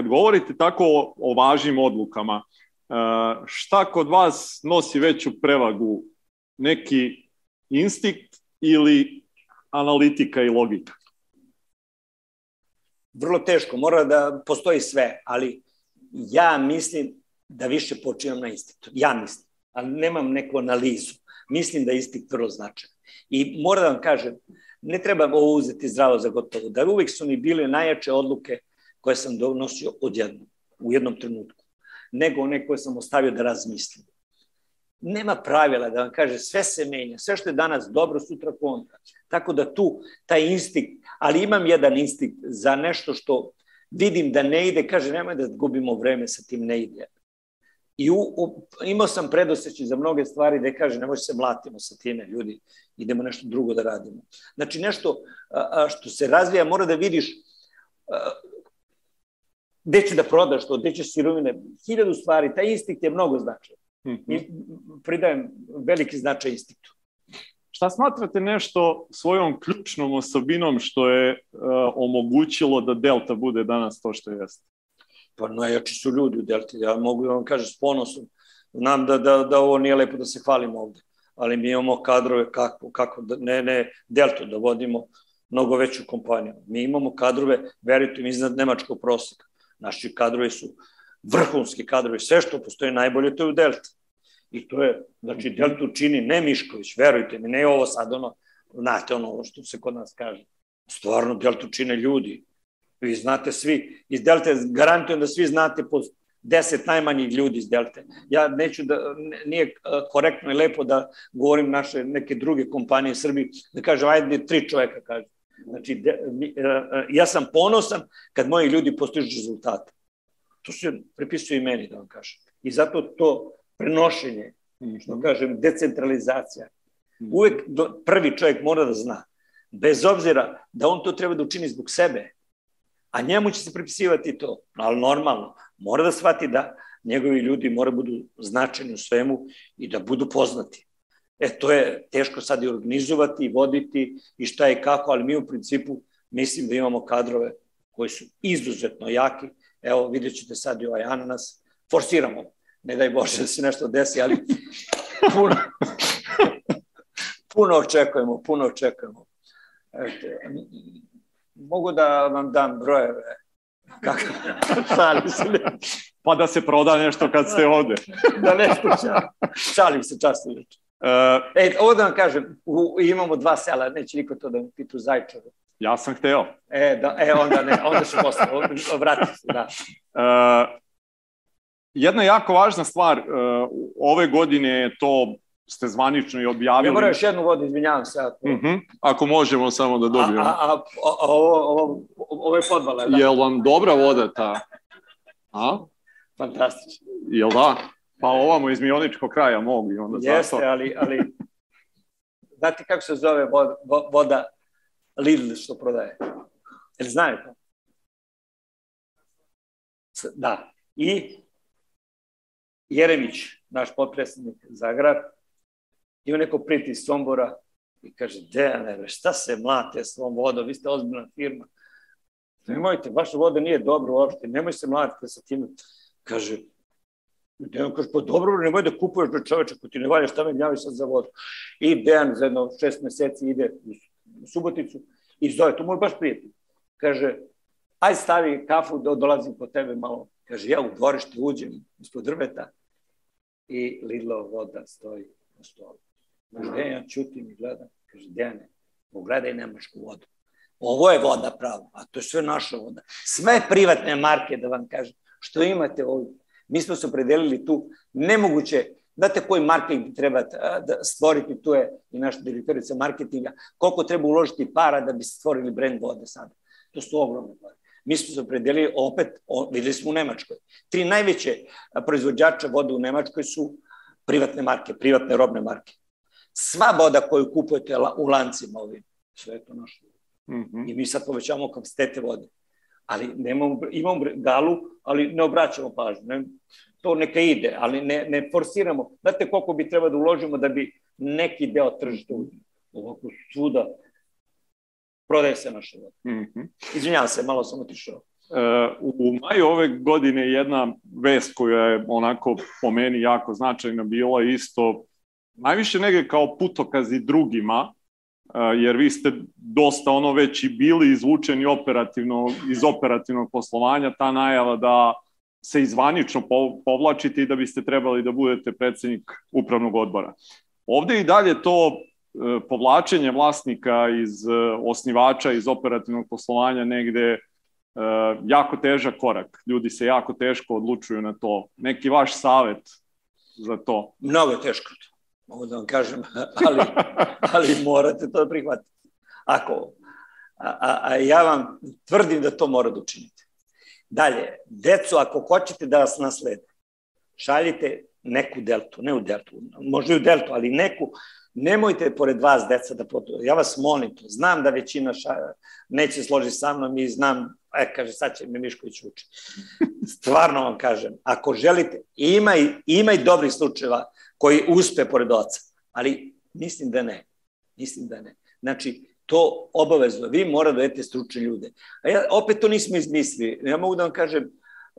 kad govorite tako o, o važnim odlukama, šta kod vas nosi veću prevagu? Neki instinkt ili analitika i logika? Vrlo teško, mora da postoji sve, ali ja mislim da više počinam na instinktu. Ja mislim, ali nemam neku analizu. Mislim da je instinkt vrlo značajan. I moram da vam kažem, ne treba ovo uzeti zdravo za gotovo, da uvek su mi bile najjače odluke koje sam donosio odjednom, u jednom trenutku, nego one koje sam ostavio da razmislim. Nema pravila da vam kaže sve se menja, sve što je danas dobro, sutra kontra. Tako da tu taj instinkt, ali imam jedan instinkt za nešto što vidim da ne ide, kaže nemoj da gubimo vreme sa tim ne ide. I u, u, imao sam predoseći za mnoge stvari da kaže nemoj se mlatimo sa time ljudi, idemo nešto drugo da radimo. Znači nešto a, a, što se razvija mora da vidiš a, gde će da prodaš to, gde ćeš sirovine, hiljadu stvari, taj instinkt je mnogo značajan. Mm -hmm. I pridajem veliki značaj instinktu. Šta smatrate nešto svojom ključnom osobinom što je uh, omogućilo da Delta bude danas to što jeste? Pa najjači su ljudi u Delti. Ja mogu da vam kažem s ponosom. Znam da, da, da ovo nije lepo da se hvalim ovde, ali mi imamo kadrove kako, kako da, ne, ne Deltu da vodimo mnogo veću kompaniju. Mi imamo kadrove, verujte mi, iznad nemačkog proseka. Naši kadrovi su vrhunski kadrovi, sve što postoji najbolje to je u Delta. I to je, znači, Deltu čini ne Mišković, verujte mi, ne ovo sad ono, znate ono što se kod nas kaže. Stvarno, Deltu čine ljudi. Vi znate svi, iz Delte, garantujem da svi znate po deset najmanjih ljudi iz Delte. Ja neću da, nije korektno i lepo da govorim naše neke druge kompanije Srbiji, da kažem, ajde, tri čoveka, kaže. Znači, de, e, e, ja sam ponosan kad moji ljudi postižu rezultate. To se prepisuje i meni, da vam kažem. I zato to prenošenje, što mhm. kažem, decentralizacija. Mhm. Uvek do, prvi čovjek mora da zna, bez obzira da on to treba da učini zbog sebe, a njemu će se prepisivati to, ali normalno, mora da shvati da njegovi ljudi mora budu značajni u svemu i da budu poznati. E, to je teško sad i organizovati, i voditi i šta i kako, ali mi u principu mislim da imamo kadrove koji su izuzetno jaki. Evo, vidjet ćete sad i ovaj ananas. Forsiramo ne daj Bože da se nešto desi, ali puno, puno očekujemo, puno očekujemo. Ete, mogu da vam dam brojeve. Kako? Šalim se. Pa da se proda nešto kad ste ovde. da nešto šalim se často e, ovo da vam kažem, u, imamo dva sela, neće niko to da mi pitu Zajčaru. Ja sam hteo. E, da, e onda ne, onda ću posle, vrati se, da. Uh, Jedna jako važna stvar, uh, ove godine to ste zvanično i objavili. Ja moram još jednu vodu, izvinjavam se. Ako, uh mhm. -huh. ako možemo samo da dobijemo. A, a, a, a ovo, ovo, ovo je podvala. Da? Je li vam dobra voda ta? A? Fantastično. Jel da? Pa ovamo iz Mioničkog kraja mogu i onda Jeste, zato... ali, ali znate kako se zove voda, voda Lidl što prodaje? Jel znate? Da. I Jeremić, naš potpredsjednik Zagrar, ima neko priti iz Sombora i kaže, Dejane, šta se mlate s ovom vodom, vi ste ozbiljna firma. Nemojte, vaša voda nije dobra uopšte, nemoj se mlatiti sa tim. Kaže, Dejan kaže, pa dobro, nemoj da kupuješ do čoveče, ko ti ne valja, šta me gnjavi sad za vodu. I Dejan za jedno šest meseci ide u Suboticu i zove, to moj baš prijatelj. Kaže, aj stavi kafu da dolazim po tebe malo. Kaže, ja u dvorište uđem ispod drveta, i Lidlova voda stoji na stolu. Kaže, Dejan, čutim i gledam. Kaže, Dejane, pogledaj nemačku vodu. Ovo je voda pravo, a to je sve naša voda. Sve privatne marke, da vam kažem, što imate ovdje. Mi smo se opredelili tu nemoguće, znate koji marketing treba da stvoriti, tu je i naša direktorica marketinga, koliko treba uložiti para da bi stvorili brend vode sada. To su ogromne pare. Mi smo se opredelili opet, videli smo u Nemačkoj. Tri najveće proizvođača vode u Nemačkoj su privatne marke, privatne robne marke. Sva voda koju kupujete u lancima ovim, sve je to naše. Mm -hmm. I mi sad povećavamo kapacitete vode. Ali nemamo, imamo galu, ali ne obraćamo pažnju. Ne, to neka ide, ali ne, ne forsiramo. Znate koliko bi treba da uložimo da bi neki deo tržišta ovako svuda prodaje se naša voda. Mm -hmm. Izvinjavam se, malo sam otišao. u maju ove godine jedna vest koja je onako po meni jako značajna bila isto najviše negde kao putokazi drugima, jer vi ste dosta ono već i bili izvučeni operativno, iz operativnog poslovanja, ta najava da se izvanično povlačite i da biste trebali da budete predsednik upravnog odbora. Ovde i dalje to e, povlačenje vlasnika iz e, osnivača, iz operativnog poslovanja negde e, jako težak korak. Ljudi se jako teško odlučuju na to. Neki vaš savet za to? Mnogo je teško mogu da vam kažem, ali, ali morate to da prihvatiti. Ako, a, a, a ja vam tvrdim da to mora da učinite. Dalje, decu, ako hoćete da vas naslede, šaljite neku deltu, ne u deltu, možda i u deltu, ali neku, nemojte pored vas deca da potu. Ja vas molim to, znam da većina ša, neće složiti sa mnom i znam, e, kaže, sad će me Mišković uči. Stvarno vam kažem, ako želite, ima i, ima i dobrih slučajeva koji uspe pored oca. Ali mislim da ne. Mislim da ne. Znači, to obavezno. Vi mora da vedete stručne ljude. A ja, opet to nismo izmislili. Ja mogu da vam kažem,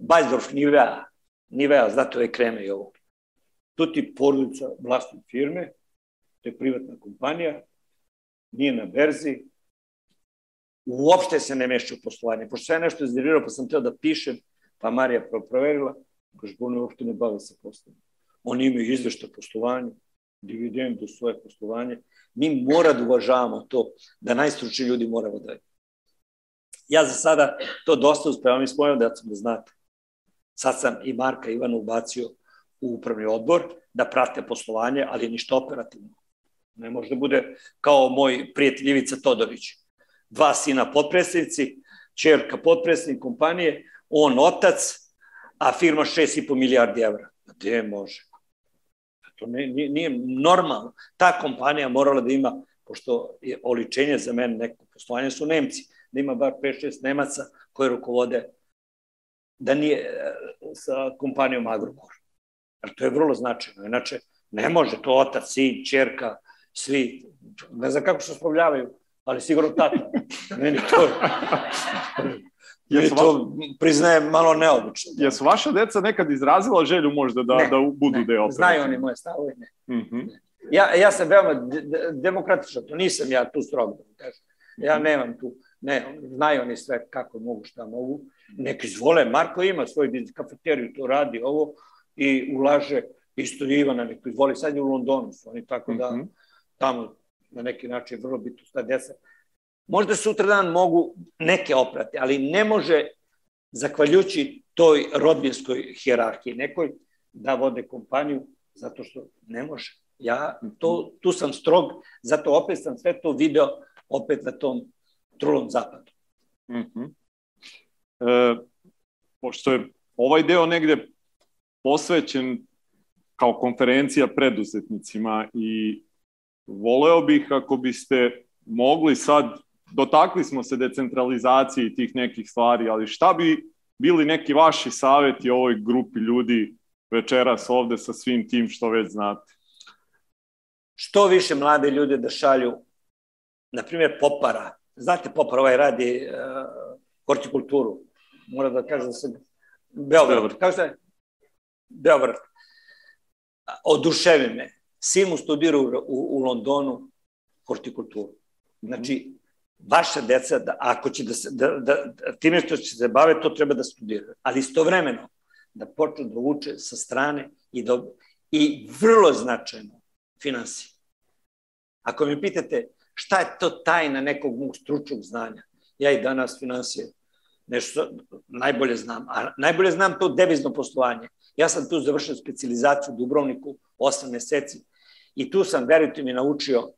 Bajsdorf, Nivea, Nivea, zato je kreme i ovo. To ti porodica vlasnik firme, to je privatna kompanija, nije na berzi, uopšte se ne meša u poslovanje. Pošto sam ja nešto izderirao, pa sam teo da pišem, pa Marija proverila, kaže, oni uopšte ne bave sa poslovanjem. Oni imaju izvešta poslovanja, dividendu, svoje poslovanje. Mi mora da uvažavamo to, da najstručniji ljudi moramo da je. Ja za sada to dosta uspevam i s mojom decom da znate. Sad sam i Marka Ivana ubacio u upravni odbor da prate poslovanje, ali ništa operativno. Ne može da bude kao moj prijatelj Ivica Todorić. Dva sina potpredsednici, čerka potpredsednik kompanije, on otac, a firma 6,5 milijardi evra. Gde može? To nije, nije normalno. Ta kompanija morala da ima, pošto je oličenje za mene neko poslovanje su Nemci, da ima bar 5-6 Nemaca koji rukovode da nije e, sa kompanijom Agrokor. Jer to je vrlo značajno. Inače, ne može to otac, sin, čerka, svi, ne znam kako se spavljavaju, ali sigurno tata. Meni to... Jesu to priznaje malo neobično. Jesu vaša deca nekad izrazila želju možda da, ne, da budu ne, deo Znaju oni moje stavove, ne. Mm -hmm. Ja, ja sam veoma de, de, demokratičan, to nisam ja tu strog, da. Ja mhm. nemam tu, ne, znaju oni sve kako mogu, šta mogu. Neki izvole, Marko ima svoj kafeteriju, to radi ovo i ulaže, isto i Ivana neko izvoli, sad je u Londonu su oni, tako da mm -hmm. tamo na neki način vrlo bitno sta deca Možda sutradan mogu neke oprati, ali ne može, zahvaljujući toj rodbinskoj hjerarhiji nekoj, da vode kompaniju, zato što ne može. Ja to, tu sam strog, zato opet sam sve to video opet na tom trulom zapadu. Mm -hmm. e, pošto je ovaj deo negde posvećen kao konferencija preduzetnicima i voleo bih ako biste mogli sad dotakli smo se decentralizacije tih nekih stvari, ali šta bi bili neki vaši saveti ovoj grupi ljudi večeras ovde sa svim tim što već znate? Što više mlade ljude da šalju, na primjer Popara, znate Popar ovaj radi uh, hortikulturu, mora da kaže da se Beograd, Beograd. kako se Beograd. Oduševi me. Sin mu studira u, u, u Londonu hortikulturu. Znači, vaša deca, da, ako će da se, da, da, time što će se bave, to treba da studiraju. Ali istovremeno, da počnu da uče sa strane i, da, i vrlo značajno, finansije. Ako mi pitate šta je to tajna nekog mog stručnog znanja, ja i danas finansije nešto najbolje znam. A najbolje znam to devizno poslovanje. Ja sam tu završio specializaciju u Dubrovniku 8 meseci i tu sam, verujte mi, naučio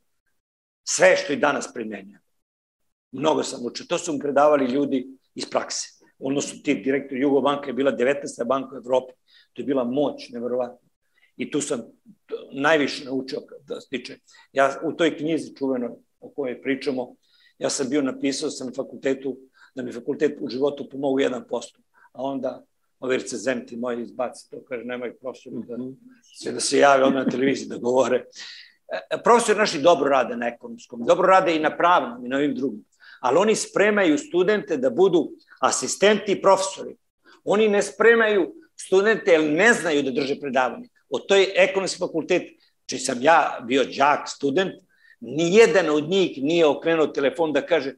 sve što i danas primenjam. Mnogo sam učio. To su mi predavali ljudi iz prakse. Ono su ti direktor Jugobanka je bila 19. banka u Evropi. To je bila moć, neverovatno. I tu sam najviše naučio da se tiče. Ja u toj knjizi čuveno o kojoj pričamo, ja sam bio napisao sam na fakultetu, da mi fakultet u životu pomogu 1%. A onda ovi recenzenti moji izbaci to, kaže, nemoj profesor da, mhm. sve da se jave onda na televiziji da govore. E, profesori naši dobro rade na ekonomskom, dobro rade i na pravnom i na ovim drugim ali oni spremaju studente da budu asistenti i profesori. Oni ne spremaju studente jer ne znaju da drže predavanje. O toj ekonomski fakultet, či sam ja bio đak, student, nijedan od njih nije okrenuo telefon da kaže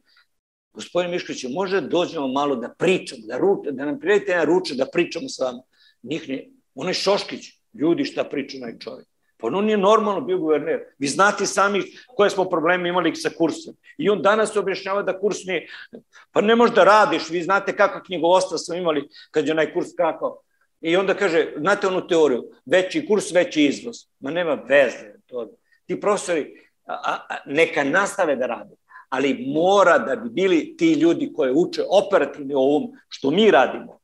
gospodin Mišković, može da dođemo malo da pričamo, da, ru, da nam prijedite jedan ručak, da pričamo sa vama. Njih ne, on je Šoškić, ljudi šta priča onaj čovjek. Pa on nije normalno bio guverner. Vi znate sami koje smo probleme imali sa kursom. I on danas objašnjava da kurs nije... Pa ne možeš da radiš, vi znate kakva knjigovostva smo imali kad je onaj kurs kakao. I onda kaže, znate onu teoriju, veći kurs, veći izvoz. Ma nema veze. To. Ti profesori a, a, neka nastave da rade, ali mora da bi bili ti ljudi koji uče operativni o ovom što mi radimo,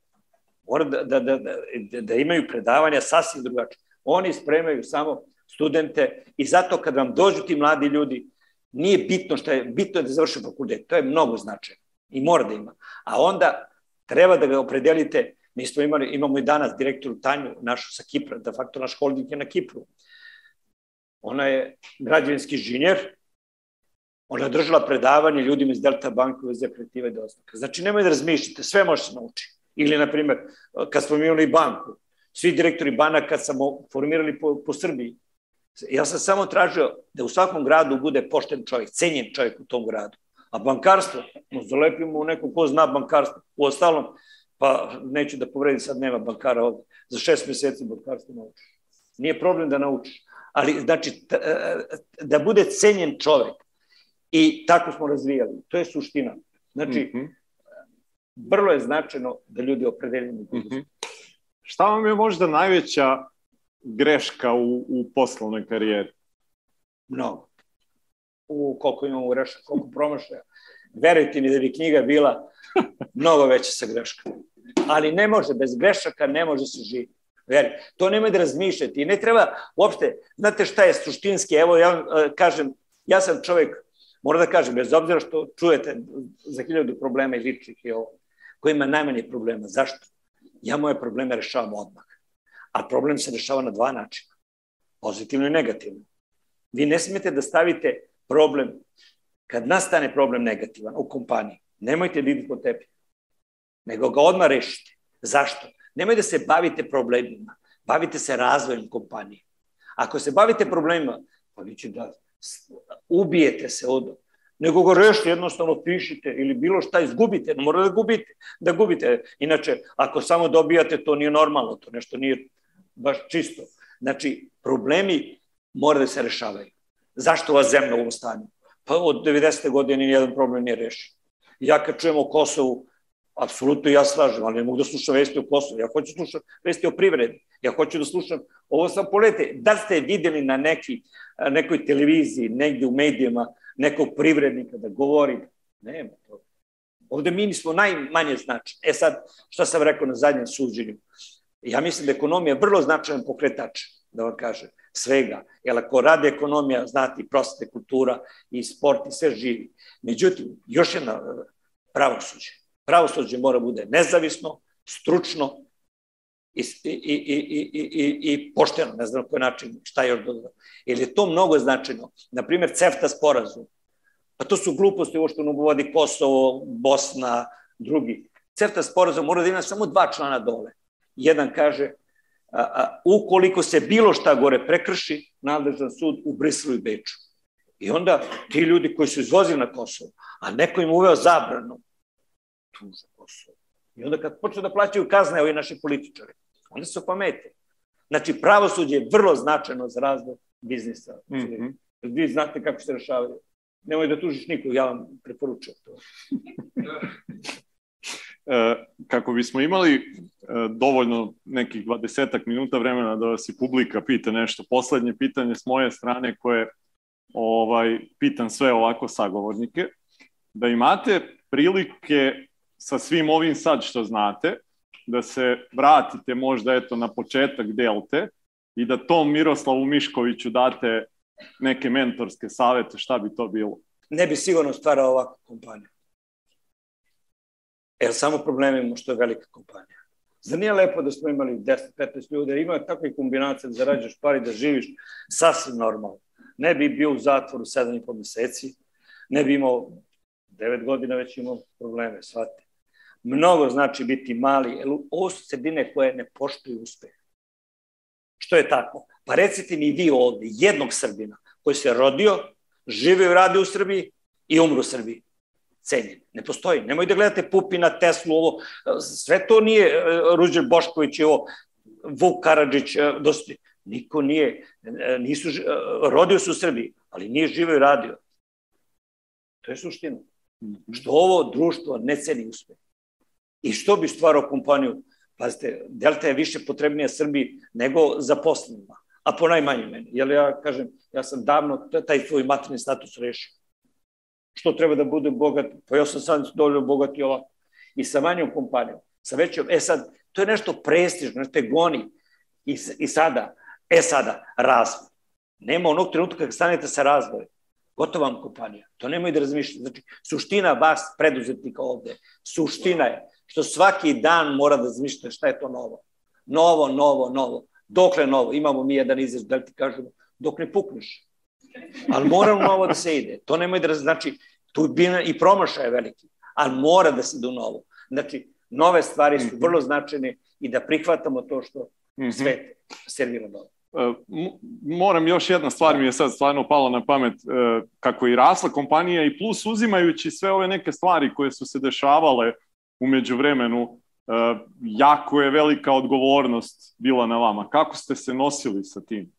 mora da, da, da, da, da imaju predavanja sasvim drugačije. Oni spremaju samo studente i zato kad vam dođu ti mladi ljudi, nije bitno što je, bitno je da završe fakultet, to je mnogo značajno i mora da ima. A onda treba da ga opredelite, mi smo imali, imamo i danas direktoru Tanju, našu sa Kipra, da fakto naš holding je na Kipru. Ona je građevinski inženjer, ona je držala predavanje ljudima iz Delta banka za kreativa i doznaka. Znači, nemoj da razmišljate, sve može se. Ili, na primjer, kad smo imali banku, svi direktori banaka smo formirali po, po Srbiji. Ja sam samo tražio da u svakom gradu bude pošten čovjek, cenjen čovjek u tom gradu. A bankarstvo, no, zalepimo u neko ko zna bankarstvo. U ostalom, pa neću da povredim, sad nema bankara ovde. Za šest meseci bankarstvo nauči. Nije problem da naučiš. Ali, znači, da bude cenjen čovjek. I tako smo razvijali. To je suština. Znači, mm -hmm. vrlo je značajno da ljudi opredeljeni budu. Mm -hmm. Šta vam je možda najveća greška u, u poslovnoj karijeri? Mnogo. U koliko imamo greška, koliko promašaja. Verujte mi da bi knjiga bila mnogo veća sa greškama. Ali ne može, bez grešaka ne može se živjeti. Veri, to nemoj da razmišljati. I ne treba uopšte, znate šta je suštinski, evo ja uh, kažem, ja sam čovek, moram da kažem, bez obzira što čujete za hiljadu problema i ličnih i ovo, koji ima najmanje problema. Zašto? Ja moje probleme rešavam odmah. A problem se rešava na dva načina. Pozitivno i negativno. Vi ne smete da stavite problem, kad nastane problem negativan u kompaniji, nemojte da idete po tepi, nego ga odmah rešite. Zašto? Nemoj da se bavite problemima, bavite se razvojem kompanije. Ako se bavite problemima, pa vi će da ubijete se od nego ga rešite, jednostavno pišite ili bilo šta izgubite, mora da gubite, da gubite. Inače, ako samo dobijate, to nije normalno, to nešto nije baš čisto. Znači, problemi mora da se rešavaju. Zašto ova zemlja u ovom stanju? Pa od 90. godine nijedan problem nije rešen. Ja kad čujem o Kosovu, apsolutno ja slažem, ali ne mogu da slušam vesti o Kosovu. Ja hoću da slušam vesti o privredi. Ja hoću da slušam ovo sam polete. Da ste videli na neki, nekoj televiziji, negde u medijama, nekog privrednika da govori? Nema to. Ovde mi smo najmanje značajni. E sad, šta sam rekao na zadnjem suđenju? Ja mislim da ekonomija je vrlo značajan pokretač, da vam kažem, svega. Jer ako radi ekonomija, znati, prostate, kultura i sport i sve živi. Međutim, još jedna pravosuđe pravosuđe mora bude nezavisno, stručno i, i, i, i, i, i, pošteno, ne znam na koji način, šta još dodao. Jer je to mnogo značajno. Naprimer, CEFTA sporazum. Pa to su gluposti ovo što nam uvodi Kosovo, Bosna, drugi. CEFTA sporazum mora da ima samo dva člana dole. Jedan kaže, a, a, ukoliko se bilo šta gore prekrši, nadležan sud u Briselu i Beču. I onda ti ljudi koji su izvozili na Kosovo, a neko im uveo zabranu, tuža Kosovo. I onda kad počnu da plaćaju kazne ovi naši političari, onda su pamete. Znači, pravosuđe je vrlo značajno za razvoj biznisa. Mm -hmm. Vi znate kako se rešavaju. Nemoj da tužiš nikog, ja vam preporučujem to. e, kako bismo imali e, dovoljno nekih 20 minuta vremena da vas i publika pita nešto, poslednje pitanje s moje strane koje ovaj, pitan sve ovako sagovornike, da imate prilike sa svim ovim sad što znate, da se vratite možda eto na početak Delte i da tom Miroslavu Miškoviću date neke mentorske savete, šta bi to bilo? Ne bi sigurno stvarao ovakvu kompaniju. Jer samo problem imamo što je velika kompanija. Zar nije lepo da smo imali 10-15 ljudi, ima takve kombinacije da zarađaš pari, da živiš sasvim normalno. Ne bi bio u zatvoru 7,5 meseci, ne bi imao Devet godina već imam probleme, shvatite. Mnogo znači biti mali, jer ovo su sredine koje ne poštuju uspeh. Što je tako? Pa recite mi vi ovde, jednog Srbina koji se rodio, žive i radi u Srbiji i umru u Srbiji. Cenjen. Ne postoji. Nemoj da gledate Pupina, Teslu, ovo. Sve to nije e, Ruđer Bošković i ovo, Vuk Karadžić, e, dosti. Niko nije, e, nisu, rodio su u Srbiji, ali nije živo i radio. To je suština. Što ovo društvo ne ceni uspeh. I što bi stvarao kompaniju? Pazite, Delta je više potrebnija Srbiji nego zaposlenima, a po najmanju meni. Jer ja kažem, ja sam davno taj svoj materni status rešio. Što treba da bude bogat? Pa ja sam sad dovoljno bogat i ovako. I sa manjom kompanijom, sa većom. E sad, to je nešto prestižno, nešto je goni. I, I sada, e sada, razvoj. Nema onog trenutka kada stanete sa razvojem. Gotova vam kompanija. To nemoj da razmišljate. Znači, suština vas, preduzetnika ovde, suština je što svaki dan mora da razmišljate šta je to novo. Novo, novo, novo. Dokle novo? Imamo mi jedan izraz, da ti kažemo, dok ne pukneš. Ali mora novo da se ide. To nemoj da znači, tu bi i promašaj je veliki, ali mora da se ide u novo. Znači, nove stvari su vrlo značajne i da prihvatamo to što mhm. svet servira dobro. E, moram još jedna stvar mi je sad stvarno palo na pamet e, kako i rasla kompanija i plus uzimajući sve ove neke stvari koje su se dešavale umeđu vremenu e, jako je velika odgovornost bila na vama. Kako ste se nosili sa tim?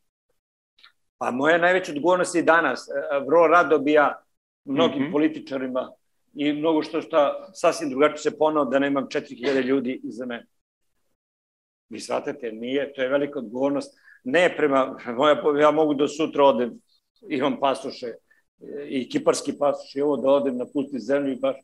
Pa moja najveća odgovornost je danas. Vrlo rado bi ja mnogim mm -hmm. političarima i mnogo što šta sasvim drugačije se ponao da nemam 4000 ljudi iza mene. Vi shvatate, nije, to je velika odgovornost. Ne prema, moja, ja mogu da sutra odem, imam pasoše i kiparski pasoš i ovo da odem na pusti zemlju i baš,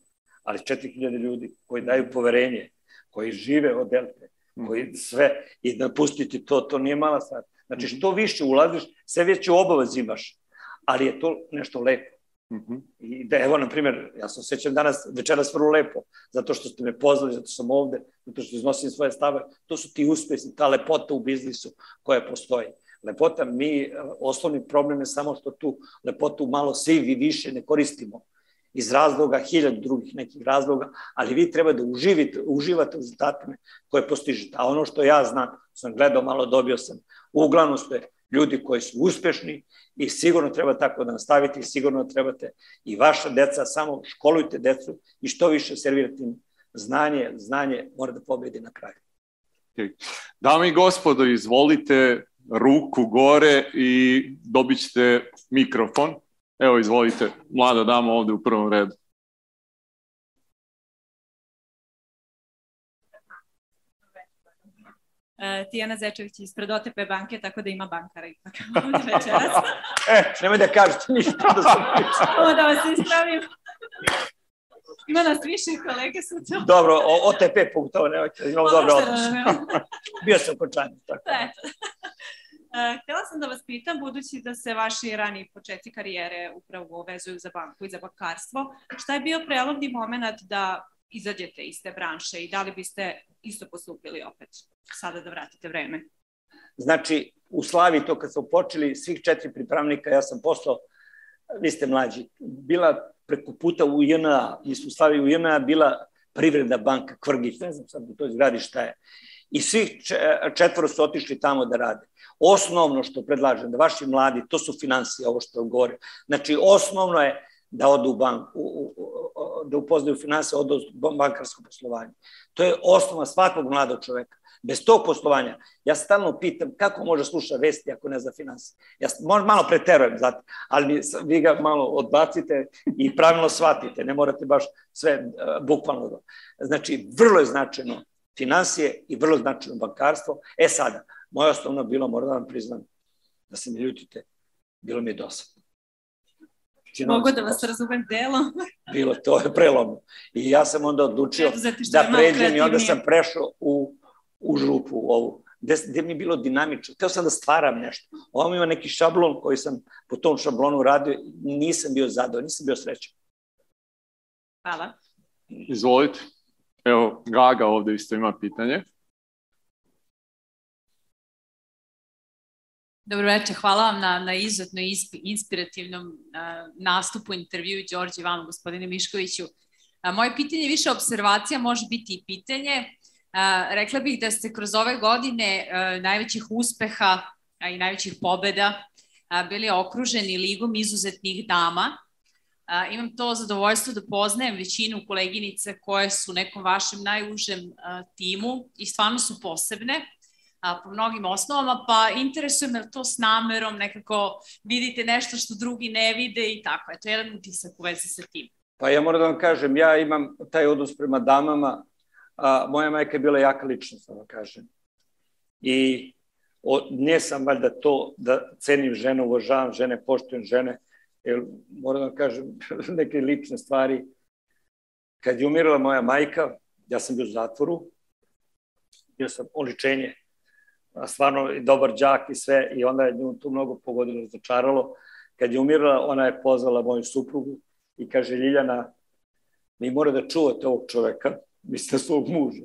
ali 4000 ljudi koji daju poverenje, koji žive od Delte, koji sve, i da pustiti to, to nije mala stvar. Znači, što više ulaziš, sve veće obavez imaš, ali je to nešto lepo. Mm -hmm. I da, evo, na primjer, ja sam sećam danas, večeras vrlo lepo, zato što ste me pozvali, zato sam ovde, zato što iznosim svoje stave, to su ti uspesi, ta lepota u biznisu koja postoji. Lepota, mi, osnovni problem je samo što tu lepotu malo svi vi više ne koristimo iz razloga, hiljad drugih nekih razloga, ali vi treba da uživite, uživate u rezultatima koje postižete. A ono što ja znam, sam gledao malo, dobio sam, uglavnom ste ljudi koji su uspešni i sigurno treba tako da nastavite i sigurno trebate i vaša deca, samo školujte decu i što više servirate im znanje, znanje mora da pobedi na kraju. Dame i gospodo, izvolite ruku gore i dobit ćete mikrofon. Evo, izvolite, mlada dama ovde u prvom redu. Uh, Tijana Zečević ispred OTP banke, tako da ima bankara ipak ovde večeras. e, nemoj da kažete ništa da sam Ovo da vas ispravim. Ima nas više kolege sutra. Dobro, o, OTP punktova, nemojte, imamo dobro odnos. Bio sam kočan. Tako. Eto. Uh, htela sam da vas pitam, budući da se vaši rani početci karijere upravo vezuju za banku i za bankarstvo, šta je bio prelomni moment da izađete iz te branše i da li biste isto postupili opet sada da vratite vreme? Znači, u Slavi to kad smo počeli, svih četiri pripravnika, ja sam poslao, vi ste mlađi, bila preko puta u JNA, mi smo u Slavi u JNA, bila privredna banka Kvrgić, ne znam sad u toj zgradi šta je. I svih četvoro su otišli tamo da rade. Osnovno što predlažem, da vaši mladi, to su financije, ovo što vam govorim. Znači, osnovno je da odu u banku, da upoznaju financije, odu bankarsko poslovanje. To je osnova svakog mladog čoveka. Bez tog poslovanja, ja stalno pitam kako može sluša vesti ako ne zna financije. Ja malo preterujem, znate, ali vi ga malo odbacite i pravilno shvatite, ne morate baš sve uh, bukvalno. Znači, vrlo je značajno financije i vrlo značajno bankarstvo. E sada, moja osnovna bilo, moram da vam priznam, da se ne ljutite, bilo mi je dosadno. Mogu da vas razumem delom. Bilo, to je prelomno. I ja sam onda odlučio da pređem i onda sam prešao u, u župu ovu gde, gde mi je bilo dinamično. Teo sam da stvaram nešto. Ovo ima neki šablon koji sam po tom šablonu radio i nisam bio zadovoljan, nisam bio srećan. Hvala. Izvolite. Evo, Gaga ovde isto ima pitanje. Dobro večer, hvala vam na, na izuzetno inspirativnom uh, nastupu, intervju Đorđe vama, gospodine Miškoviću. Uh, moje pitanje je više observacija, može biti i pitanje. Uh, rekla bih da ste kroz ove godine najvećih uspeha i najvećih pobeda bili okruženi ligom izuzetnih dama. Uh, imam to zadovoljstvo da poznajem većinu koleginice koje su u nekom vašem najužem timu i stvarno su posebne a, po mnogim osnovama, pa interesuje me to s namerom, nekako vidite nešto što drugi ne vide i tako. Eto, jedan utisak u vezi sa tim. Pa ja moram da vam kažem, ja imam taj odnos prema damama, a, moja majka je bila jaka ličnost, da vam kažem. I o, ne sam valjda to da cenim žene, uvažavam žene, poštujem žene, jer moram da kažem neke lične stvari. Kad je umirala moja majka, ja sam bio u zatvoru, bio sam oličenje stvarno i dobar đak i sve i onda je nju tu mnogo pogodilo, razočaralo. Kad je umirala, ona je pozvala moju suprugu i kaže Ljiljana, mi mora da čuvate ovog čoveka, mislite svog muža.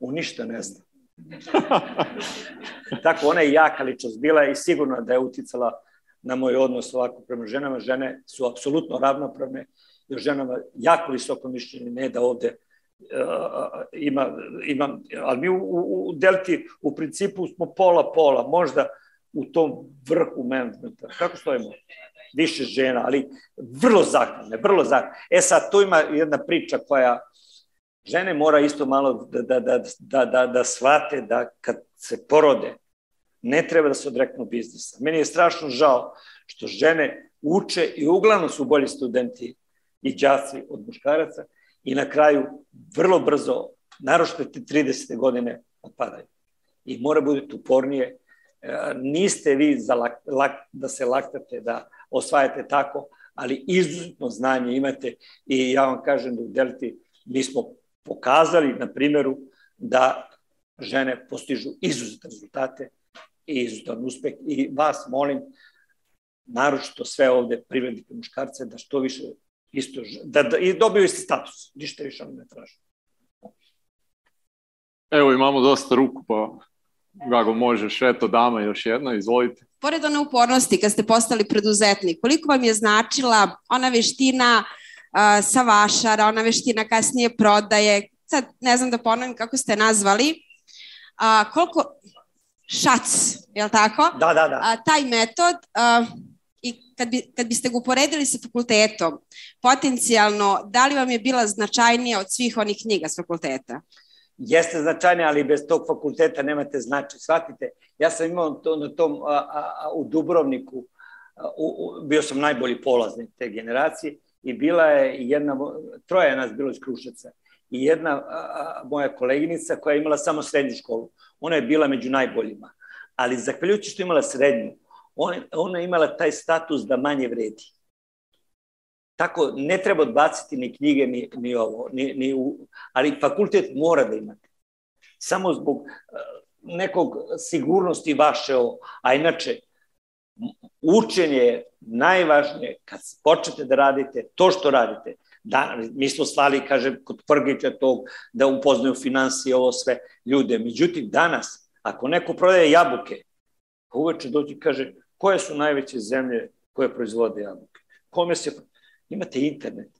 On ništa ne zna. Tako, ona je jaka ličnost bila i sigurno da je uticala na moj odnos ovako prema ženama. Žene su apsolutno ravnopravne o ženama jako visoko mišljenje, ne da ovde ima, ima, ali mi u, u, u Delti u principu smo pola-pola, možda u tom vrhu menadžmenta. Kako stojimo? Više žena, ali vrlo zahvalne, vrlo zahvalne. E sad, tu ima jedna priča koja žene mora isto malo da, da, da, da, da, da shvate da kad se porode, ne treba da se odreknu biznisa. Meni je strašno žao što žene uče i uglavnom su bolji studenti i đaci od muškaraca, i na kraju vrlo brzo, naročito te 30. godine, odpadaju. I mora budete upornije. E, niste vi za lak, lak, da se laktate, da osvajate tako, ali izuzetno znanje imate i ja vam kažem da u Delti mi smo pokazali na primjeru da žene postižu izuzetne rezultate i izuzetan uspeh i vas molim naročito sve ovde privrednike muškarce da što više isto, da, da, i dobiju isti status, ništa više ne traži. Evo imamo dosta ruku, pa Gago možeš, eto dama još jedna, izvolite. Pored one upornosti, kad ste postali preduzetnik, koliko vam je značila ona veština uh, sa vašara, ona veština kasnije prodaje, sad ne znam da ponovim kako ste nazvali, uh, koliko šac, je li tako? Da, da, da. Uh, taj metod, uh, i kad, bi, kad biste ga uporedili sa fakultetom, potencijalno, da li vam je bila značajnija od svih onih knjiga s fakulteta? Jeste značajnija, ali bez tog fakulteta nemate značaj. Shvatite, ja sam imao to na tom, a, a, a, u Dubrovniku, a, u, u, bio sam najbolji polaznik te generacije i bila je jedna, troje nas bilo iz Krušaca i jedna a, a, moja koleginica koja je imala samo srednju školu. Ona je bila među najboljima. Ali zahvaljujući što imala srednju, on, ona je imala taj status da manje vredi. Tako, ne treba odbaciti ni knjige, ni, ni ovo, ni, ni u, ali fakultet mora da imate. Samo zbog uh, nekog sigurnosti vaše, a inače, učenje je najvažnije kad počnete da radite to što radite. Da, mi smo slali, kaže, kod Prgića tog, da upoznaju financije, ovo sve ljude. Međutim, danas, ako neko prodaje jabuke, uveče dođe i kaže, koje su najveće zemlje koje proizvode jabuke? Kome se... Imate internet.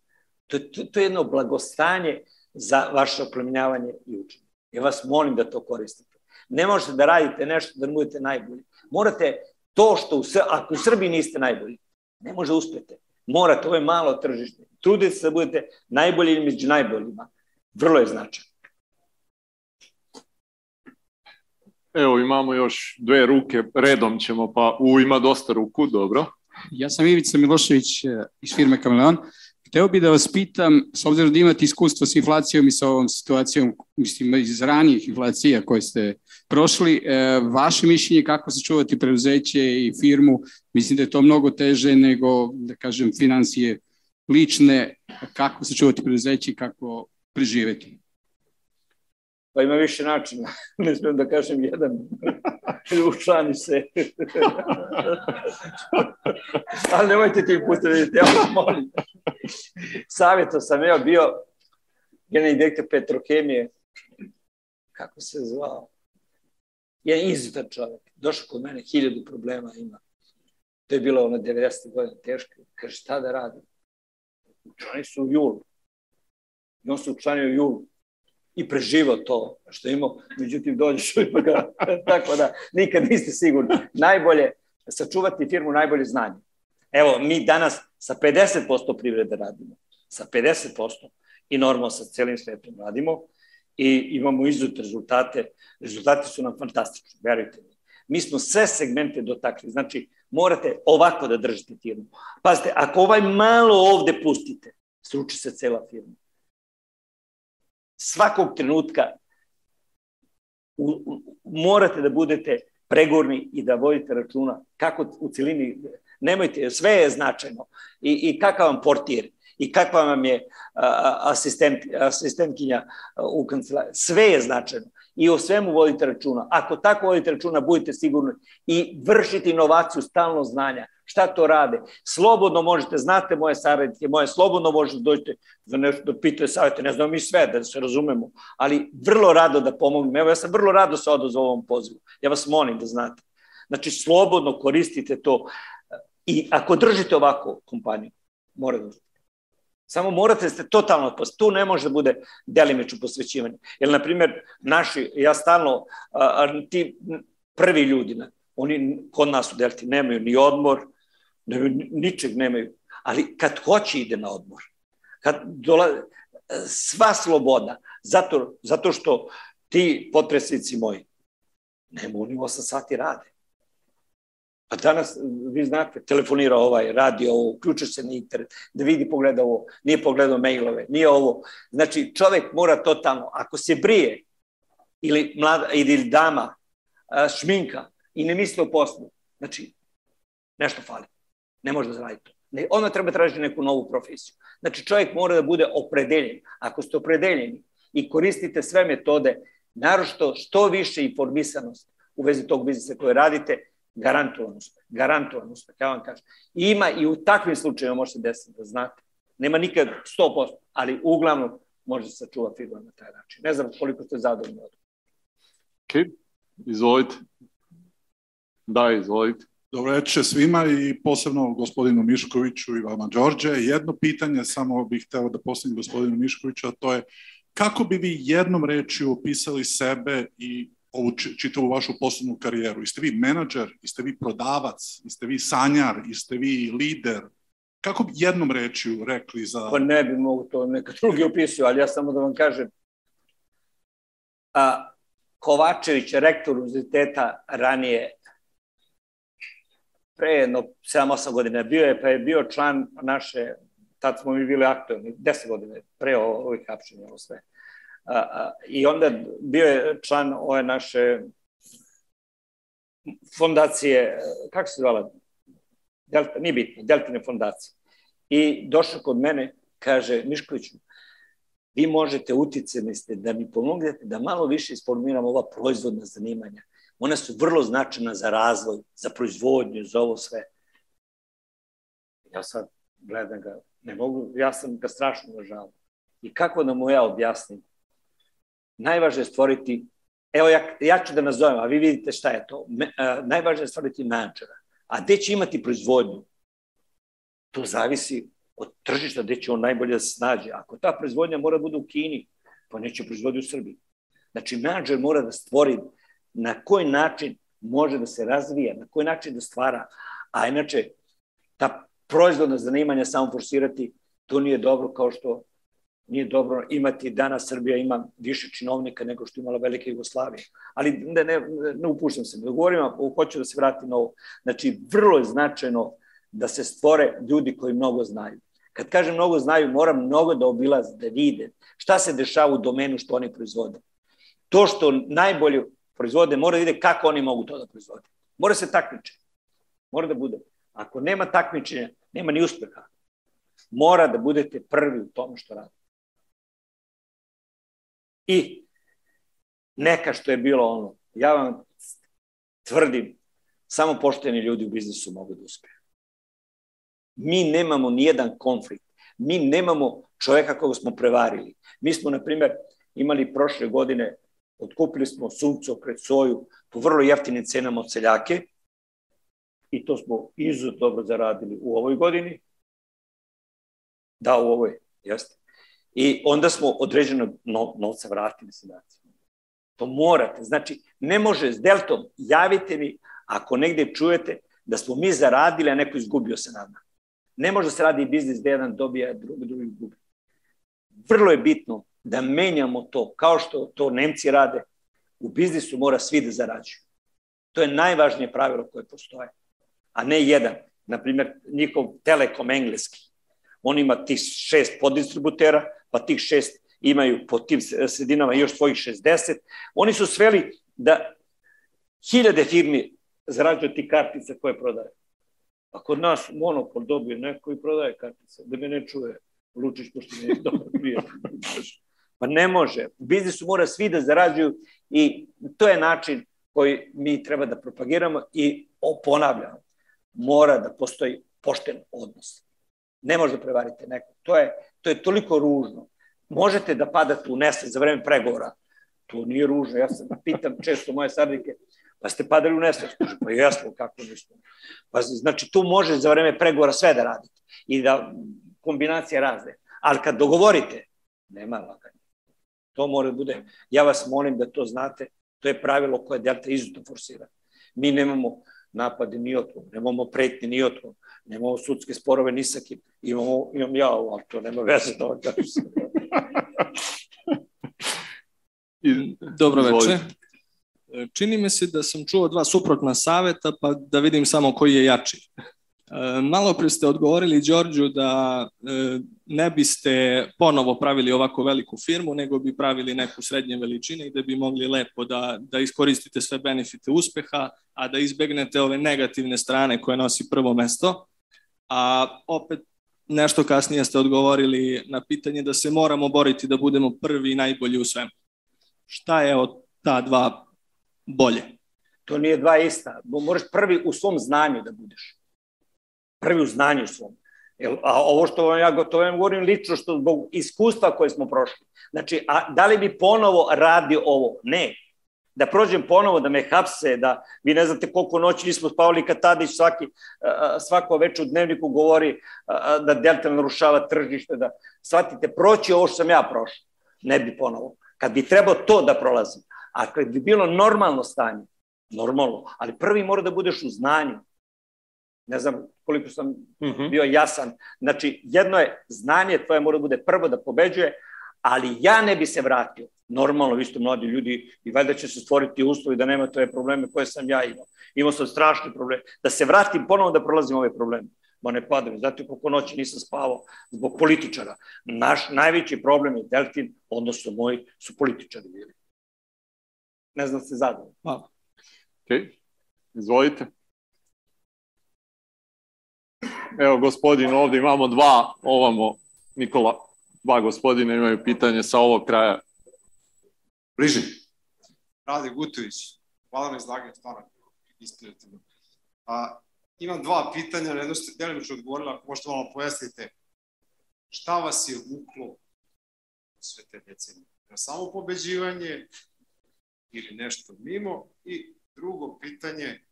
To, to, to je jedno blagostanje za vaše oplemenjavanje i učenje. Ja vas molim da to koristite. Ne možete da radite nešto da budete najbolji. Morate to što, u, ako u Srbiji niste najbolji, ne može uspete. Morate, ovo je malo tržište. Trudite se da budete najbolji među najboljima. Vrlo je značajno. Evo, imamo još dve ruke, redom ćemo, pa u ima dosta ruku, dobro. Ja sam Ivica Milošević eh, iz firme Kameleon. Hteo bih da vas pitam, s obzirom da imate iskustvo s inflacijom i sa ovom situacijom, mislim, iz ranijih inflacija koje ste prošli, eh, vaše mišljenje kako sačuvati preuzeće i firmu, mislim da je to mnogo teže nego, da kažem, financije lične, kako sačuvati preuzeće i kako preživeti. Pa ima više načina, ne smijem da kažem jedan, učlani se. Ali nemojte ti puta vidjeti, ja vas molim. Savjeto sam ja bio generalni direktor Petrokemije, kako se zvao? Jedan izuzetan čovjek. Došao kod mene, hiljadu problema ima. To je bilo ono 90. godina teško. Kaže, šta da radim? Učlani su u julu. I on se učlanio u julu i preživao to što imao, međutim dođeš u ga, tako da nikad niste sigurni. Najbolje, sačuvati firmu najbolje znanje. Evo, mi danas sa 50% privrede radimo, sa 50% i normalno sa celim svetom radimo i imamo izut rezultate. Rezultati su nam fantastični, verujte mi. Mi smo sve segmente dotakli, znači morate ovako da držite firmu. Pazite, ako ovaj malo ovde pustite, sruči se cela firma svakog trenutka u, u, morate da budete pregorni i da vodite računa kako u celini, nemojte, sve je značajno i, i kakav vam portir i kakva vam je a, asistent, asistentkinja u kancelariji, sve je značajno i o svemu vodite računa. Ako tako vodite računa, budite sigurni i vršite inovaciju stalno znanja. Šta to rade? Slobodno možete, znate moje savjetike, moje slobodno možete da dođete za nešto da pitate savjete, ne znam mi sve, da se razumemo, ali vrlo rado da pomognem. Evo, ja sam vrlo rado se odozvao ovom pozivu. Ja vas molim da znate. Znači, slobodno koristite to i ako držite ovako kompaniju, mora da Samo morate da ste totalno, tu ne može da bude delimično posvećivanje. Jer, na primjer, naši, ja stalno, a, a, ti prvi ljudi, oni kod nas u Delti nemaju ni odmor, nemaju, ničeg nemaju, ali kad hoće ide na odmor, kad dola, sva sloboda, zato, zato što ti potresnici moji, nema oni 8 sati rade. A danas, vi znate, telefonira ovaj, radi ovo, uključuje se na internet, da vidi, pogleda ovo, nije pogledao mailove, nije ovo. Znači, čovek mora totalno, ako se brije, ili mlada, ili dama, šminka, i ne misli o poslu, znači, nešto fali. Ne može da zaradi to. Ona treba tražiti neku novu profesiju. Znači, čovjek mora da bude opredeljen. Ako ste opredeljeni i koristite sve metode, narošto što više informisanost u vezi tog biznisa koje radite, garantovan uspeh, garantovan uspeh, ja vam kažem. I ima i u takvim slučajima može se desiti da znate. Nema nikad 100%, ali uglavnom može se sačuva figura na taj način. Ne znam koliko ste zadovoljni od Ok, izvolite. Da, izvolite. Dobro večer svima i posebno gospodinu Miškoviću i vama Đorđe. Jedno pitanje samo bih hteo da postavim gospodinu Miškoviću, a to je kako bi vi jednom rečju opisali sebe i ovu čitavu vašu poslovnu karijeru? Jeste vi menadžer, jeste vi prodavac, jeste vi sanjar, jeste vi lider? Kako bi jednom rečju rekli za... Pa ne bi mogu to neka drugi opisuju, ali ja samo da vam kažem. A, Kovačević, rektor univerziteta, ranije pre jedno 7-8 godina bio je, pa je bio član naše, tad smo mi bili aktualni, 10 godina pre ovih hapšenja, ovo sve. A, a, I onda bio je član ove naše fondacije, kako se zvala? Delta, nije bitno, Deltine fondacije. I došao kod mene, kaže, Miškoviću, vi možete uticeni ste da mi pomognete da malo više isformiramo ova proizvodna zanimanja. Ona su vrlo značajna za razvoj, za proizvodnju, za ovo sve. Ja sad gledam ga, ne mogu, ja sam ga strašno uvažavao. I kako da mu ja objasnim? Najvažnije je stvoriti, evo ja, ja ću da nazovem, a vi vidite šta je to. Me, a, najvažnije je stvoriti menadžera. A gde će imati proizvodnju? To zavisi od tržišta gde će on najbolje da se snađe. Ako ta proizvodnja mora da bude u Kini, pa neće proizvodi u Srbiji. Znači, menadžer mora da stvori na koji način može da se razvija, na koji način da stvara, a inače ta proizvodna zanimanja samo forsirati, to nije dobro kao što nije dobro imati, danas Srbija ima više činovnika nego što imala Velika Jugoslavija. Ali ne, ne, ne upuštam se, ne govorim, hoću da se vratim na ovo. Znači, vrlo je značajno da se stvore ljudi koji mnogo znaju. Kad kažem mnogo znaju, moram mnogo da obilaze, da vide šta se dešava u domenu što oni proizvode. To što najbolje proizvode, mora da ide kako oni mogu to da proizvode. Mora se takmiče. Mora da bude. Ako nema takmičenja, nema ni uspeha. Mora da budete prvi u tome što radite. I neka što je bilo ono, ja vam tvrdim, samo pošteni ljudi u biznisu mogu da uspeju. Mi nemamo nijedan konflikt. Mi nemamo čoveka koga smo prevarili. Mi smo, na primjer, imali prošle godine Otkupili smo pred soju po vrlo jeftinim cenama od seljake i to smo izuzetno dobro zaradili u ovoj godini. Da, u ovoj, jeste. I onda smo određeno no, novca vratili seljacima. To morate. Znači, ne može s deltom, javite mi ako negde čujete da smo mi zaradili, a neko izgubio se nama. Ne može se radi biznis da jedan dobija, drugi, drugi gubi. Vrlo je bitno da menjamo to, kao što to Nemci rade, u biznisu mora svi da zarađuju. To je najvažnije pravilo koje postoje, a ne jedan. Naprimjer, njihov Telekom engleski. On ima tih šest podistributera, pa tih šest imaju po tim sredinama još svojih 60. Oni su sveli da hiljade firmi zarađuju ti kartice koje prodaje. A kod nas monopol dobije neko i prodaje kartice, da me ne čuje Lučić, pošto mi je dobro prijatelj. Pa ne može. U biznisu mora svi da zarađuju i to je način koji mi treba da propagiramo i ponavljamo. Mora da postoji pošten odnos. Ne može da prevarite neko. To je, to je toliko ružno. Možete da padate u nesveć za vreme pregovora. To nije ružno. Ja sam pitam često moje sarnike, pa ste padali u nesveć. Pa jesmo, kako nismo. Pa, znači, tu može za vreme pregovora sve da radite i da kombinacije razne. Ali kad dogovorite, nema laganja. To mora da bude, ja vas molim da to znate, to je pravilo koje Delta izuzetno forsira. Mi nemamo napade ni otkom, nemamo pretnje ni otkom, nemamo sudske sporove ni sa kim, imamo, imam ja ovo, ali to nema veze da vam kažem. Dobro večer. Čini mi se da sam čuo dva suprotna saveta, pa da vidim samo koji je jači. E, malo pre ste odgovorili Đorđu da e, ne biste ponovo pravili ovako veliku firmu, nego bi pravili neku srednje veličine i da bi mogli lepo da, da iskoristite sve benefite uspeha, a da izbegnete ove negativne strane koje nosi prvo mesto. A opet nešto kasnije ste odgovorili na pitanje da se moramo boriti da budemo prvi i najbolji u svemu. Šta je od ta dva bolje? To nije dva ista. Moraš prvi u svom znanju da budeš prvi u znanju svom. A ovo što vam ja gotovo vam govorim lično, što zbog iskustva koje smo prošli. Znači, a da li bi ponovo radio ovo? Ne. Da prođem ponovo, da me hapse, da vi ne znate koliko noći nismo spavali kad Tadić svaki, svako večer u dnevniku govori da Delta narušava tržište, da shvatite, proći ovo što sam ja prošao. Ne bi ponovo. Kad bi trebao to da prolazim, a kad bi bilo normalno stanje, normalno, ali prvi mora da budeš u znanju, ne znam koliko sam mhm. -huh. bio jasan. Znači, jedno je znanje, tvoje mora da bude prvo da pobeđuje, ali ja ne bi se vratio. Normalno, vi ste mladi ljudi i valjda će se stvoriti uslovi da nema tove probleme koje sam ja imao. Imao sam strašni problem. Da se vratim ponovo da prolazim ove probleme. Ma ne padaju. Znate koliko noći nisam spavao zbog političara. Naš najveći problem je Delfin, odnosno moji, su političari bili. Ne znam da se zadovoljno. Hvala. Ok, izvolite. Evo, gospodin, ovde imamo dva, ovamo, Nikola, dva gospodina imaju pitanje sa ovog kraja. Bliži. Rade Gutović, hvala na izlaganju, stvarno, inspirativno. A, imam dva pitanja, na jedno ste delimično odgovorila, ako možete malo pojasnite. Šta vas je vuklo sve te decenije? Na samo pobeđivanje ili nešto mimo? I drugo pitanje,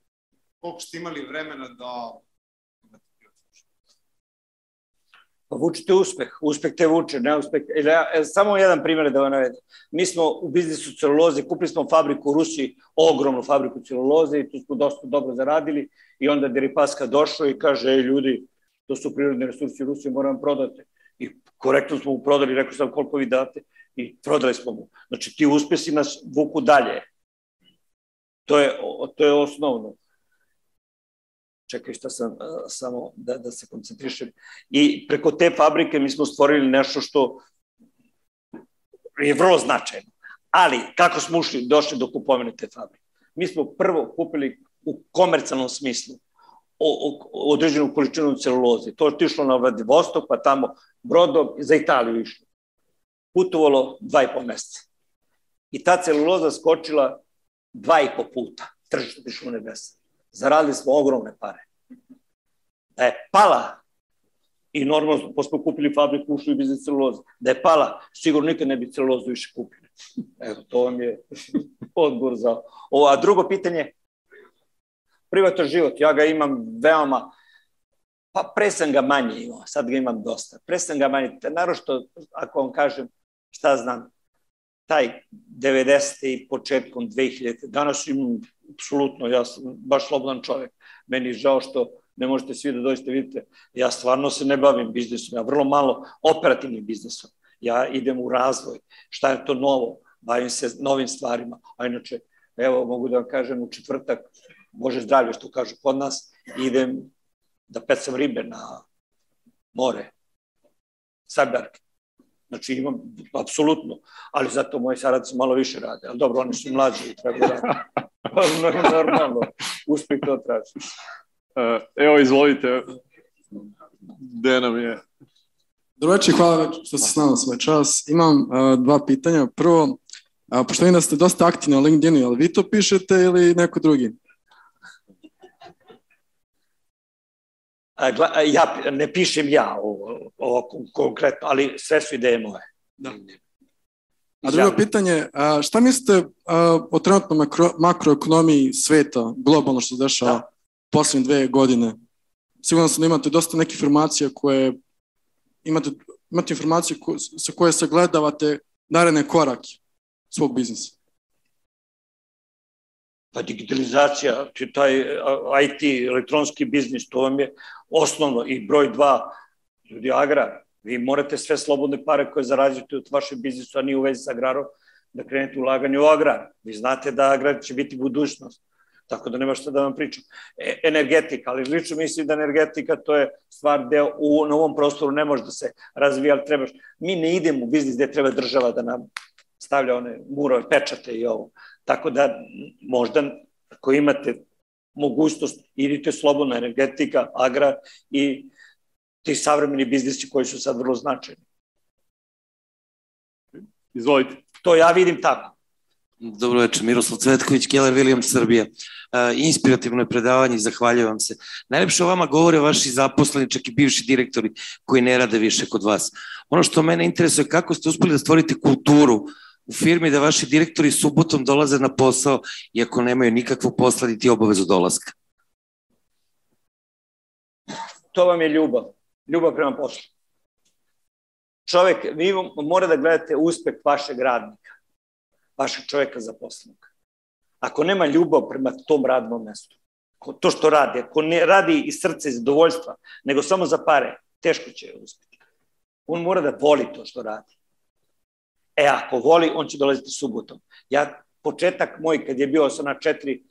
koliko ste imali vremena da Pa vučite uspeh, uspeh te vuče, ne uspeh. Ja, e, samo jedan primjer da vam navedem. Mi smo u biznisu celuloze, kupili smo fabriku u Rusiji, ogromnu fabriku celuloze i tu smo dosta dobro zaradili i onda Deripaska došao i kaže, ej ljudi, to su prirodne resursi u Rusiji, moram prodati. I korektno smo mu prodali, rekao sam koliko vi date i prodali smo mu. Znači ti uspesi nas vuku dalje. To je, to je osnovno čekaj šta sam, samo da, da se koncentrišem. I preko te fabrike mi smo stvorili nešto što je vrlo značajno. Ali, kako smo ušli, došli do kupovine te fabrike? Mi smo prvo kupili u komercijalnom smislu o, o, određenu količinu celuloze. To je tišlo na Vladivostok, pa tamo brodom za Italiju išlo. Putovalo dva i po meseca. I ta celuloza skočila dva i po puta. Tržište išlo u nebesa zaradili smo ogromne pare. Da je pala, i normalno, posle kupili fabriku, ušli u biznis celuloze, da je pala, sigurno nikad ne bi celulozu više kupili. Evo, to vam je odbor za ovo. A drugo pitanje, privatan život, ja ga imam veoma, pa pre sam ga manje imao, sad ga imam dosta. Pre sam ga manje, narošto, ako vam kažem, šta znam, taj 90. i početkom 2000. Danas imam, apsolutno, ja sam baš slobodan čovek. Meni je žao što ne možete svi da dođete, vidite, ja stvarno se ne bavim biznisom, ja vrlo malo operativnim biznisom. Ja idem u razvoj, šta je to novo, bavim se novim stvarima, a inače, evo, mogu da vam kažem, u četvrtak, Bože zdravlje, što kažu kod nas, idem da pecam ribe na more, Sabarke. Znači imam, apsolutno, ali zato moji saradci malo više rade. Ali dobro, oni su mlađi i treba da normalno, uspeh to traži. E, evo, izvolite, gde nam je? Dobro večer, hvala što ste s nama svoj čas. Imam uh, dva pitanja. Prvo, uh, pošto vidim da ste dosta aktivni na LinkedInu, ali vi to pišete ili neko drugi? ja ne pišem ja ovo, ovo konkretno, ali sve su ideje moje. Da. A drugo pitanje, šta mislite o trenutnom makro, makroekonomiji sveta, globalno što se dešava da. poslednje dve godine? Sigurno sam da imate dosta neke informacije koje imate, imate informacije ko, sa koje sagledavate naredne korake svog biznisa. Pa digitalizacija, taj IT, elektronski biznis, to vam je osnovno i broj dva, ljudi agrar. Vi morate sve slobodne pare koje zarađujete od vašeg biznisa, a nije u vezi sa agrarom, da krenete ulaganje u agrar. Vi znate da agrar će biti budućnost. Tako da nema šta da vam pričam. E, energetika, ali lično mislim da energetika to je stvar gde u novom prostoru ne može da se razvija, ali trebaš. Mi ne idemo u biznis gde treba država da nam stavlja one murove, pečate i ovo. Tako da možda ako imate mogućnost, idite slobodno energetika, agra i ti savremeni biznisi koji su sad vrlo značajni. Izvolite. To ja vidim tako. Dobro večer, Miroslav Cvetković, Keller Williams, Srbija. Uh, inspirativno je predavanje i zahvaljujem vam se. Najlepše o vama govore vaši zaposleni, čak i bivši direktori koji ne rade više kod vas. Ono što mene interesuje kako ste uspeli da stvorite kulturu u firmi da vaši direktori subotom dolaze na posao iako nemaju nikakvu posla niti obavezu dolaska? To vam je ljubav. Ljubav prema poslu. Čovek, vi mora da gledate uspeh vašeg radnika, vašeg čoveka zaposlenog. Ako nema ljubav prema tom radnom mestu, to što radi, ako ne radi iz srca i zadovoljstva, nego samo za pare, teško će uspeti. On mora da voli to što radi. E, ako voli, on će dolaziti subotom. Ja, početak moj, kad je bio sam na četiri,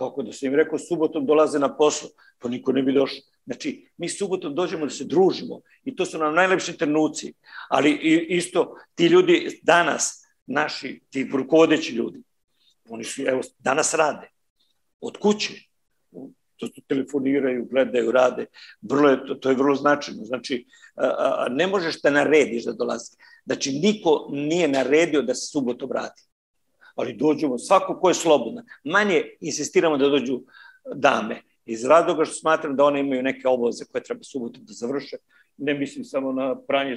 kako da sam im rekao, subotom dolaze na posao, pa niko ne bi došao. Znači, mi subotom dođemo da se družimo i to su nam najlepši trenuci. Ali isto, ti ljudi danas, naši, ti rukovodeći ljudi, oni su, evo, danas rade. Od kuće. To su telefoniraju, gledaju, rade. Vrlo je, to, to je vrlo značajno. Znači, ne možeš da narediš da dolazi. Znači, niko nije naredio da se subotom vrati. Ali dođemo, svako ko je slobodan. Manje insistiramo da dođu dame. Iz razloga što smatram da one imaju neke obaveze koje treba subotom da završe. Ne mislim samo na pranje,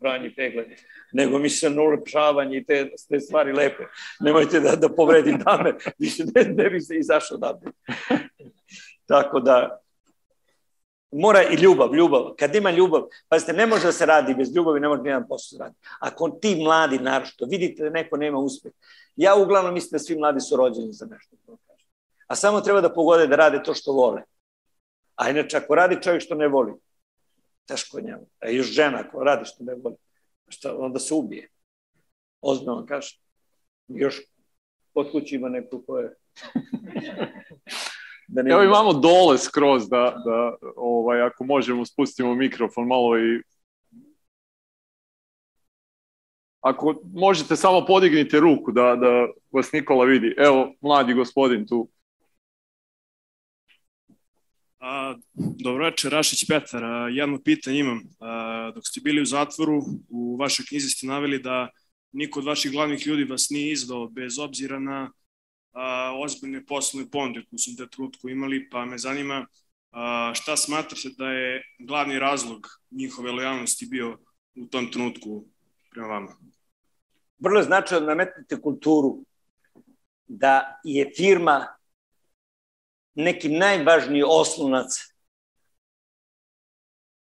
pranje pegle, nego mislim na ulepšavanje i te, te stvari lepe. Nemojte da, da povredim dame, više ne, ne bi se izašao dame. Tako da, mora i ljubav, ljubav. Kad ima ljubav, pazite, ne može da se radi bez ljubavi, ne može ni jedan posao da radi. Ako ti mladi narošto, vidite da neko nema uspeh. Ja uglavnom mislim da svi mladi su rođeni za nešto. A samo treba da pogode da rade to što vole. A inače, ako radi čovjek što ne voli, teško njemu. A još žena ako radi što ne voli, šta, onda se ubije. Ozbiljno vam kažem. Još pod kući ima neko ko je Da ne Evo imamo dole skroz da, da ovaj, ako možemo spustimo mikrofon malo i ako možete samo podignite ruku da, da vas Nikola vidi. Evo, mladi gospodin tu. A, dobro večer, Rašić Petar. A, jedno pitanje imam. A, dok ste bili u zatvoru, u vašoj knjizi ste naveli da niko od vaših glavnih ljudi vas nije izdao bez obzira na a, ozbiljne poslovne ponde koje su da trutku imali, pa me zanima a, šta smatrate da je glavni razlog njihove lojalnosti bio u tom trenutku prema vama? Vrlo značajno da nametnete kulturu da je firma neki najvažniji oslonac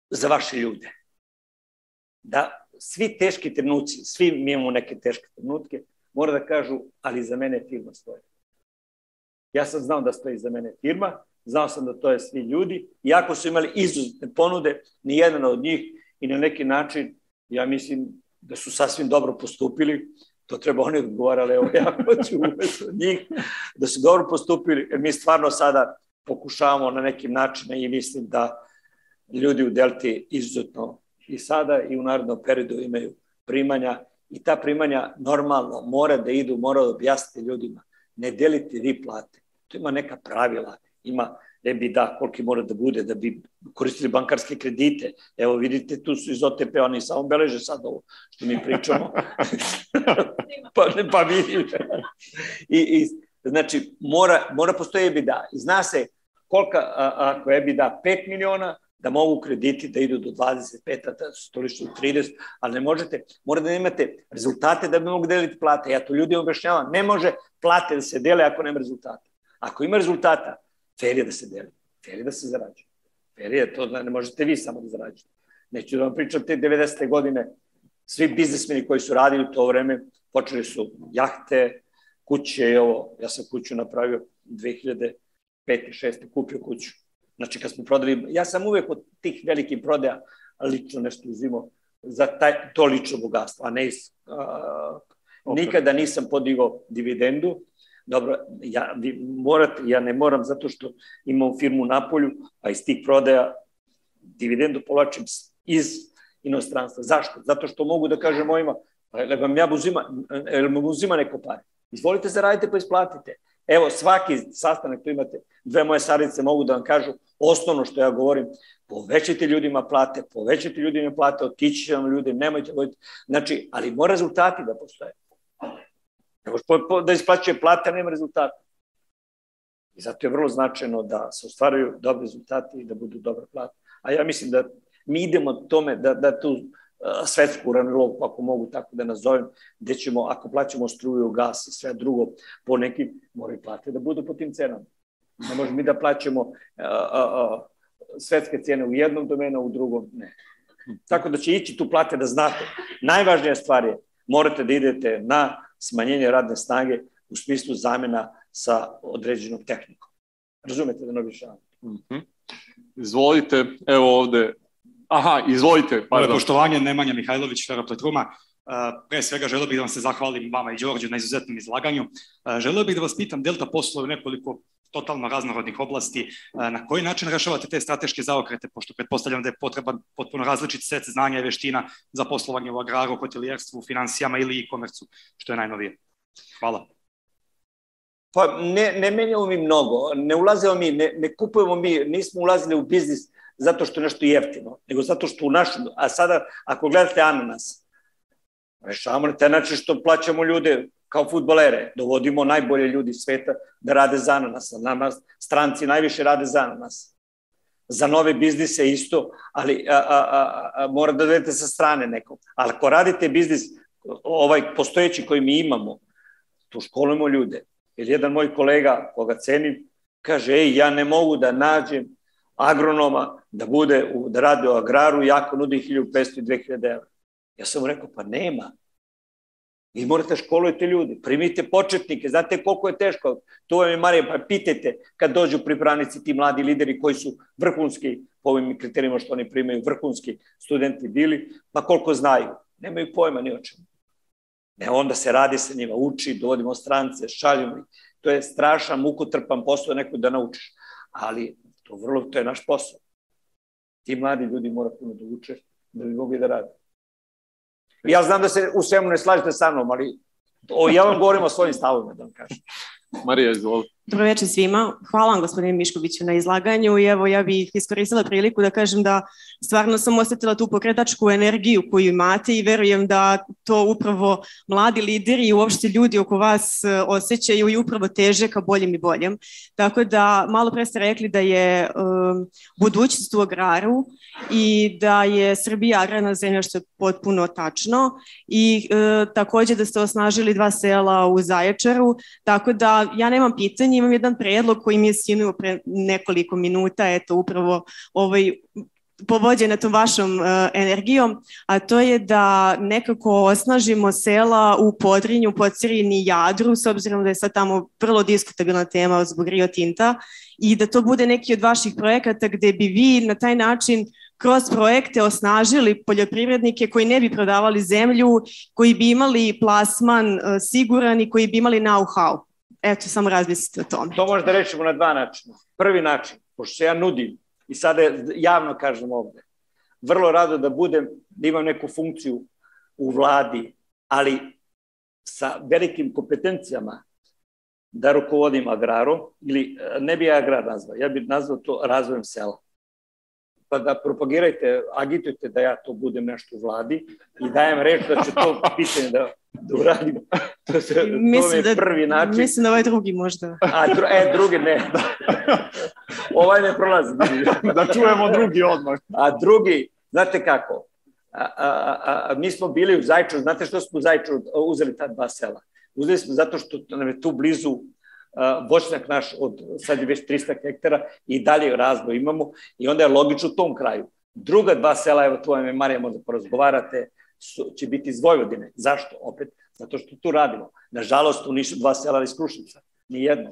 za vaše ljude. Da svi teški trenuci, svi mi imamo neke teške trenutke, mora da kažu, ali za mene firma stoji. Ja sam znao da stoji za mene firma, znao sam da to je svi ljudi, iako su imali izuzetne ponude, ni jedan od njih i na neki način, ja mislim da su sasvim dobro postupili, to treba oni odgovarali, evo ja hoću umesto njih, da su dobro postupili, jer mi stvarno sada pokušavamo na nekim načinima i mislim da ljudi u Delti izuzetno i sada i u narodnom periodu imaju primanja i ta primanja normalno mora da idu, mora da objasnite ljudima. Ne delite vi plate. To ima neka pravila, ima ne bi da koliki mora da bude da bi koristili bankarske kredite. Evo vidite, tu su iz OTP, oni samo beleže sad ovo što mi pričamo. pa, pa vidi. I, I, znači, mora, mora postoji EBITDA. I zna se kolika, a, ako je EBITDA 5 miliona, da mogu krediti da idu do 25, a da su to lično 30, ali ne možete, mora da imate rezultate da bi mogu deliti plate. Ja to ljudi objašnjavam, ne može plate da se dele ako nema rezultata. Ako ima rezultata, fair je da se deli, fair je da se zarađuje. Fair je to, da ne možete vi samo da zarađujete. Neću da vam pričam te 90. godine, svi biznismeni koji su radili u to vreme, počeli su jahte, kuće i ovo, ja sam kuću napravio 2005. 6. kupio kuću Znači, kad smo prodali, ja sam uvek od tih velikih prodaja lično nešto uzimao za taj, to lično bogatstvo, a ne iz, a, nikada nisam podigao dividendu, Dobro, ja, vi morate, ja ne moram zato što imam firmu u Napolju, a iz tih prodaja dividendu povlačim iz inostranstva. Zašto? Zato što mogu da kažem mojima, pa vam ja uzima, vam uzima neko pare. Izvolite, zaradite pa isplatite. Evo, svaki sastanak tu imate, dve moje sarice mogu da vam kažu osnovno što ja govorim, povećajte ljudima plate, povećajte ljudima plate, otići će vam ljudi, nemojte voditi. Znači, ali mora rezultati da postoje. Nego da isplaćuje plate, a nema rezultata. I zato je vrlo značajno da se ostvaraju dobri rezultati i da budu dobre plate. A ja mislim da mi idemo tome da, da tu svetsku uranilogu, ako mogu tako da nazovem, gde ćemo, ako plaćamo struju, gas i sve drugo po nekim, moraju plate da budu po tim cenama. Ne možemo mi da plaćamo a, a, a, svetske cene u jednom domenu, u drugom ne. Tako da će ići tu plate da znate. Najvažnija stvar je, morate da idete na smanjenje radne snage u smislu zamena sa određenom tehnikom. Razumete da ne objašnjavam? Mm -hmm. Izvolite, evo ovde Aha, izvolite. Pardon. Poštovanje Nemanja Mihajlović, Ferropletruma. Pre svega želeo bih da vam se zahvalim vama i Đorđu na izuzetnom izlaganju. Želeo bih da vas pitam, Delta posluje nekoliko totalno raznorodnih oblasti. Na koji način rešavate te strateške zaokrete, pošto pretpostavljam da je potreban potpuno različit set znanja i veština za poslovanje u agraru, hotelijerstvu, financijama ili e-komercu, što je najnovije. Hvala. Pa ne, ne menjamo mi mnogo, ne ulazimo mi, ne, ne kupujemo mi, nismo ulazili u biznis zato što je nešto jeftino, nego zato što u našem, a sada ako gledate ananas, rešavamo na taj način što plaćamo ljude kao futbolere, dovodimo najbolje ljudi sveta da rade za ananas, nama stranci najviše rade za ananas. Za nove biznise isto, ali a, a, a, a, mora da dodete sa strane nekom. Ali ako radite biznis, ovaj postojeći koji mi imamo, tu školujemo ljude. Jer jedan moj kolega, koga cenim, kaže, ej, ja ne mogu da nađem agronoma da bude u, da radi u agraru i ako nudi 1500 i 2000 evra. Ja sam mu rekao, pa nema. Vi morate školujete ljudi, primite početnike, znate koliko je teško. To vam je Marija, pa pitajte kad dođu pripravnici ti mladi lideri koji su vrhunski, po ovim kriterijima što oni primaju, vrhunski studenti bili, pa koliko znaju. Nemaju pojma ni o čemu. Ne, onda se radi sa njima, uči, dovodimo strance, šaljimo ih. To je strašan, mukotrpan posao neko da naučiš. Ali To, vrlo, to je naš posao. Ti mladi ljudi mora puno da uče da bi mogli da rade. Ja znam da se u svemu ne slažete sa mnom, ali o, ja vam govorim o svojim stavovima, da vam kažem. Marija, izvoli. Dobro večer svima. Hvala vam gospodine Miškoviću na izlaganju i evo ja bih iskoristila priliku da kažem da stvarno sam osetila tu pokretačku energiju koju imate i verujem da to upravo mladi lideri i uopšte ljudi oko vas e, osjećaju i upravo teže ka boljem i boljem. Tako da malo pre ste rekli da je um, budućnost u agraru i da je Srbija agrarna zemlja što je potpuno tačno i e, takođe da ste osnažili dva sela u Zaječaru, tako da ja nemam pitanje, imam jedan predlog koji mi je sinuo pre nekoliko minuta, eto upravo ovaj povođena tom vašom uh, energijom, a to je da nekako osnažimo sela u Podrinju, Podcirini i Jadru, s obzirom da je sad tamo vrlo diskutabilna tema zbog Rio Tinta, i da to bude neki od vaših projekata gde bi vi na taj način kroz projekte osnažili poljoprivrednike koji ne bi prodavali zemlju, koji bi imali plasman uh, siguran i koji bi imali know-how. Eto, samo razmislite o tome. To možda rečemo na dva načina. Prvi način, pošto se ja nudim i sada javno kažem ovde, vrlo rado da budem, da imam neku funkciju u vladi, ali sa velikim kompetencijama da rukovodim agrarom, ili e, ne bi ja agrar nazvao, ja bih nazvao to razvojem sela. Pa da propagirajte, agitujte da ja to budem nešto u vladi i dajem reč da ću to pitanje da da uradim. To, se, mislim to je da, prvi način. Mislim da ovaj drugi možda. A, dru, e, drugi ne. ovaj ne prolazi. da čujemo drugi odmah. A drugi, znate kako, a, a, a, a, mi smo bili u Zajču, znate što smo u Zajču uzeli ta dva sela? Uzeli smo zato što nam je tu blizu voćnjak naš od sad je već 300 hektara i dalje razvoj imamo i onda je logično u tom kraju. Druga dva sela, evo tu vam je Marija, možda porazgovarate, su, će biti iz Vojvodine. Zašto? Opet, zato što tu radimo. Nažalost, u Nišu dva sela iz Krušnica. Ni jedno.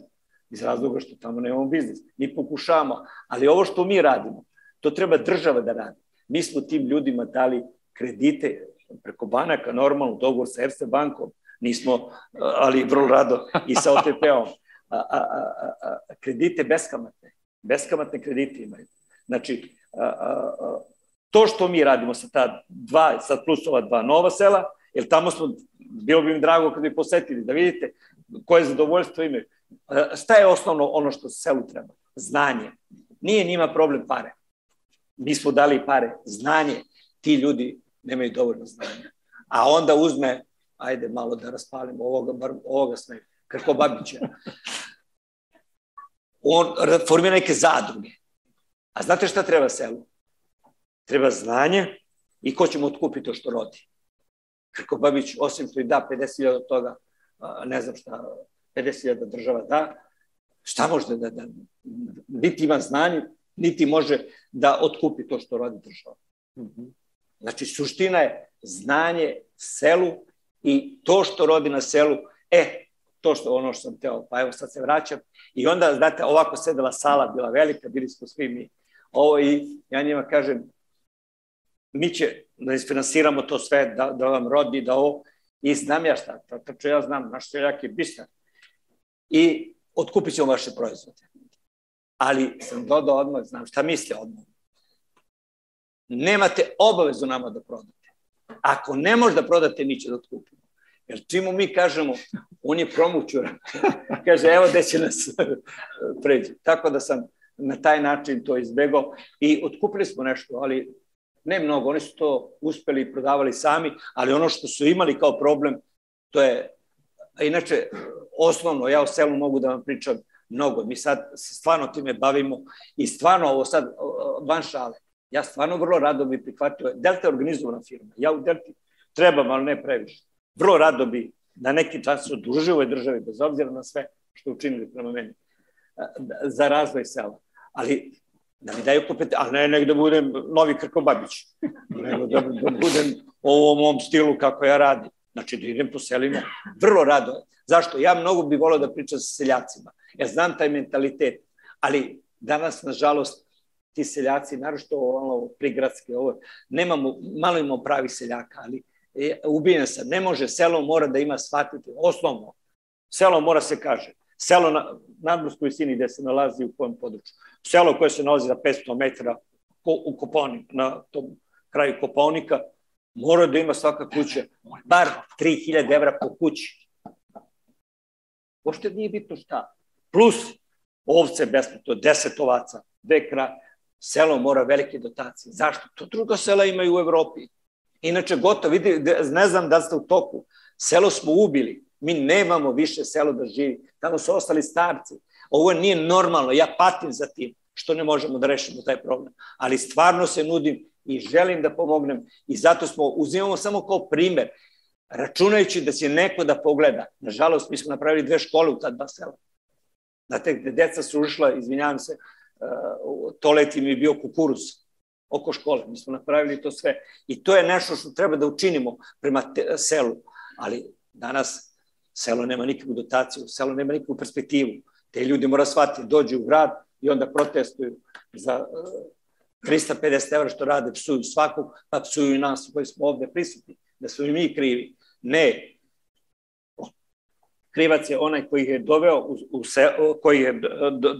Iz razloga što tamo nemamo biznis. Mi pokušavamo. Ali ovo što mi radimo, to treba država da radi. Mi smo tim ljudima dali kredite preko banaka, normalno, dogovor sa Erste bankom, nismo, ali vrlo rado i sa OTP-om. A, a, a, a, kredite beskamatne. Beskamatne kredite imaju. Znači, a, a, a, To što mi radimo sa ta dva, sa plus ova dva nova sela, jer tamo smo, bilo bi mi drago kad bi posetili, da vidite koje zadovoljstvo imaju. Šta je osnovno ono što selu treba? Znanje. Nije njima problem pare. Mi smo dali pare. Znanje. Ti ljudi nemaju dovoljno znanja. A onda uzme, ajde malo da raspalimo ovoga, bar ovoga sme, Krko Babića. On formira neke zadruge. A znate šta treba selu? treba znanje i ko će mu otkupiti to što rodi. Krko Babić, osim što i da 50.000 od toga, ne znam šta, 50.000 država da, šta može da, da, niti ima znanje, niti može da otkupi to što rodi država. Znači, suština je znanje selu i to što rodi na selu, e, to što ono što sam teo, pa evo sad se vraćam. I onda, znate, ovako sedela sala, bila velika, bili smo svi mi ovo i ja njima kažem, mi će da isfinansiramo to sve, da, da vam rodi, da ovo, i znam ja šta, to ja znam, naš seljak je bistar. I otkupit ćemo vaše proizvode. Ali sam dodao odmah, znam šta misle odmah. Nemate obavezu nama da prodate. Ako ne može da prodate, mi će da otkupimo. Jer čim mi kažemo, on je promućuran. Kaže, evo gde će nas pređe. Tako da sam na taj način to izbegao i otkupili smo nešto, ali ne mnogo, oni su to uspeli i prodavali sami, ali ono što su imali kao problem, to je, inače, osnovno, ja o selu mogu da vam pričam mnogo, mi sad stvarno time bavimo i stvarno ovo sad, van šale, ja stvarno vrlo rado bi prihvatio, Delta je organizovana firma, ja u Delti trebam, ali ne previše. Vrlo rado bi na neki čas se odužio ovoj državi, bez obzira na sve što učinili prema meni, za razvoj sela. Ali da mi daju kompet... a ne nek da budem novi Krkobabić, nego da, da budem u ovom mom stilu kako ja radim. Znači da idem po selima, vrlo rado. Zašto? Ja mnogo bih volao da pričam sa seljacima. Ja znam taj mentalitet, ali danas, nažalost, ti seljaci, narošto ovo prigradske, ovo, nemamo, malo imamo pravi seljaka, ali ubijen sam, ne može, selo mora da ima shvatiti, osnovno, selo mora se kaže, selo na nadmorskoj visini gde se nalazi u kojem području selo koje se nalazi na 500 metara u Koponik, na tom kraju Koponika, mora da ima svaka kuća bar 3000 evra po kući. Pošto nije bitno šta. plus ovce besplatno, deset ovaca, dve krave. Selo mora velike dotacije. Zašto? To druga sela imaju u Evropi. Inače, gotovo, vidi, ne znam da ste u toku. Selo smo ubili. Mi nemamo više selo da živi. Tamo su ostali starci. Ovo nije normalno. Ja patim za tim što ne možemo da rešimo taj problem. Ali stvarno se nudim i želim da pomognem i zato smo, uzimamo samo kao primer, računajući da će neko da pogleda. Nažalost, mi smo napravili dve škole u ta dva sela. Znate, gde deca su ušla, izvinjavam se, uh, toleti mi je bio kukuruz oko škole. Mi smo napravili to sve. I to je nešto što treba da učinimo prema te, selu. Ali danas selo nema nikakvu dotaciju, selo nema nikakvu perspektivu. Te ljudi mora shvatiti, dođu u grad i onda protestuju za uh, 350 evra što rade, psuju svakog, pa psuju i nas koji smo ovde prisutni, da su i mi krivi. Ne. Krivac je onaj koji je doveo, u, u se, koji je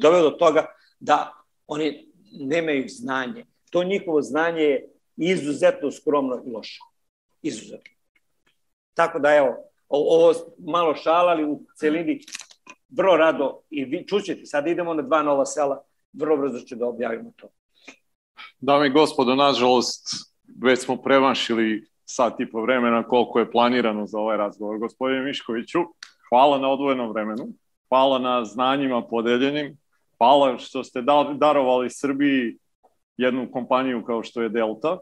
doveo do toga da oni nemaju znanje. To njihovo znanje je izuzetno skromno i loše. Izuzetno. Tako da evo, ovo malo šala, ali u celini vrlo rado i vi čućete, sad idemo na dva nova sela, vrlo brzo ću da objavimo to. Dame i gospodo, nažalost, već smo prevanšili sat i po vremena koliko je planirano za ovaj razgovor. Gospodine Miškoviću, hvala na odvojenom vremenu, hvala na znanjima podeljenim, hvala što ste darovali Srbiji jednu kompaniju kao što je Delta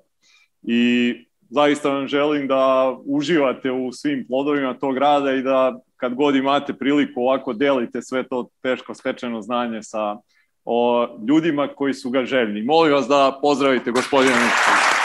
i zaista vam želim da uživate u svim plodovima tog rada i da kad god imate priliku ovako delite sve to teško stečeno znanje sa o ljudima koji su ga željni. Molim vas da pozdravite gospodina Miškovića.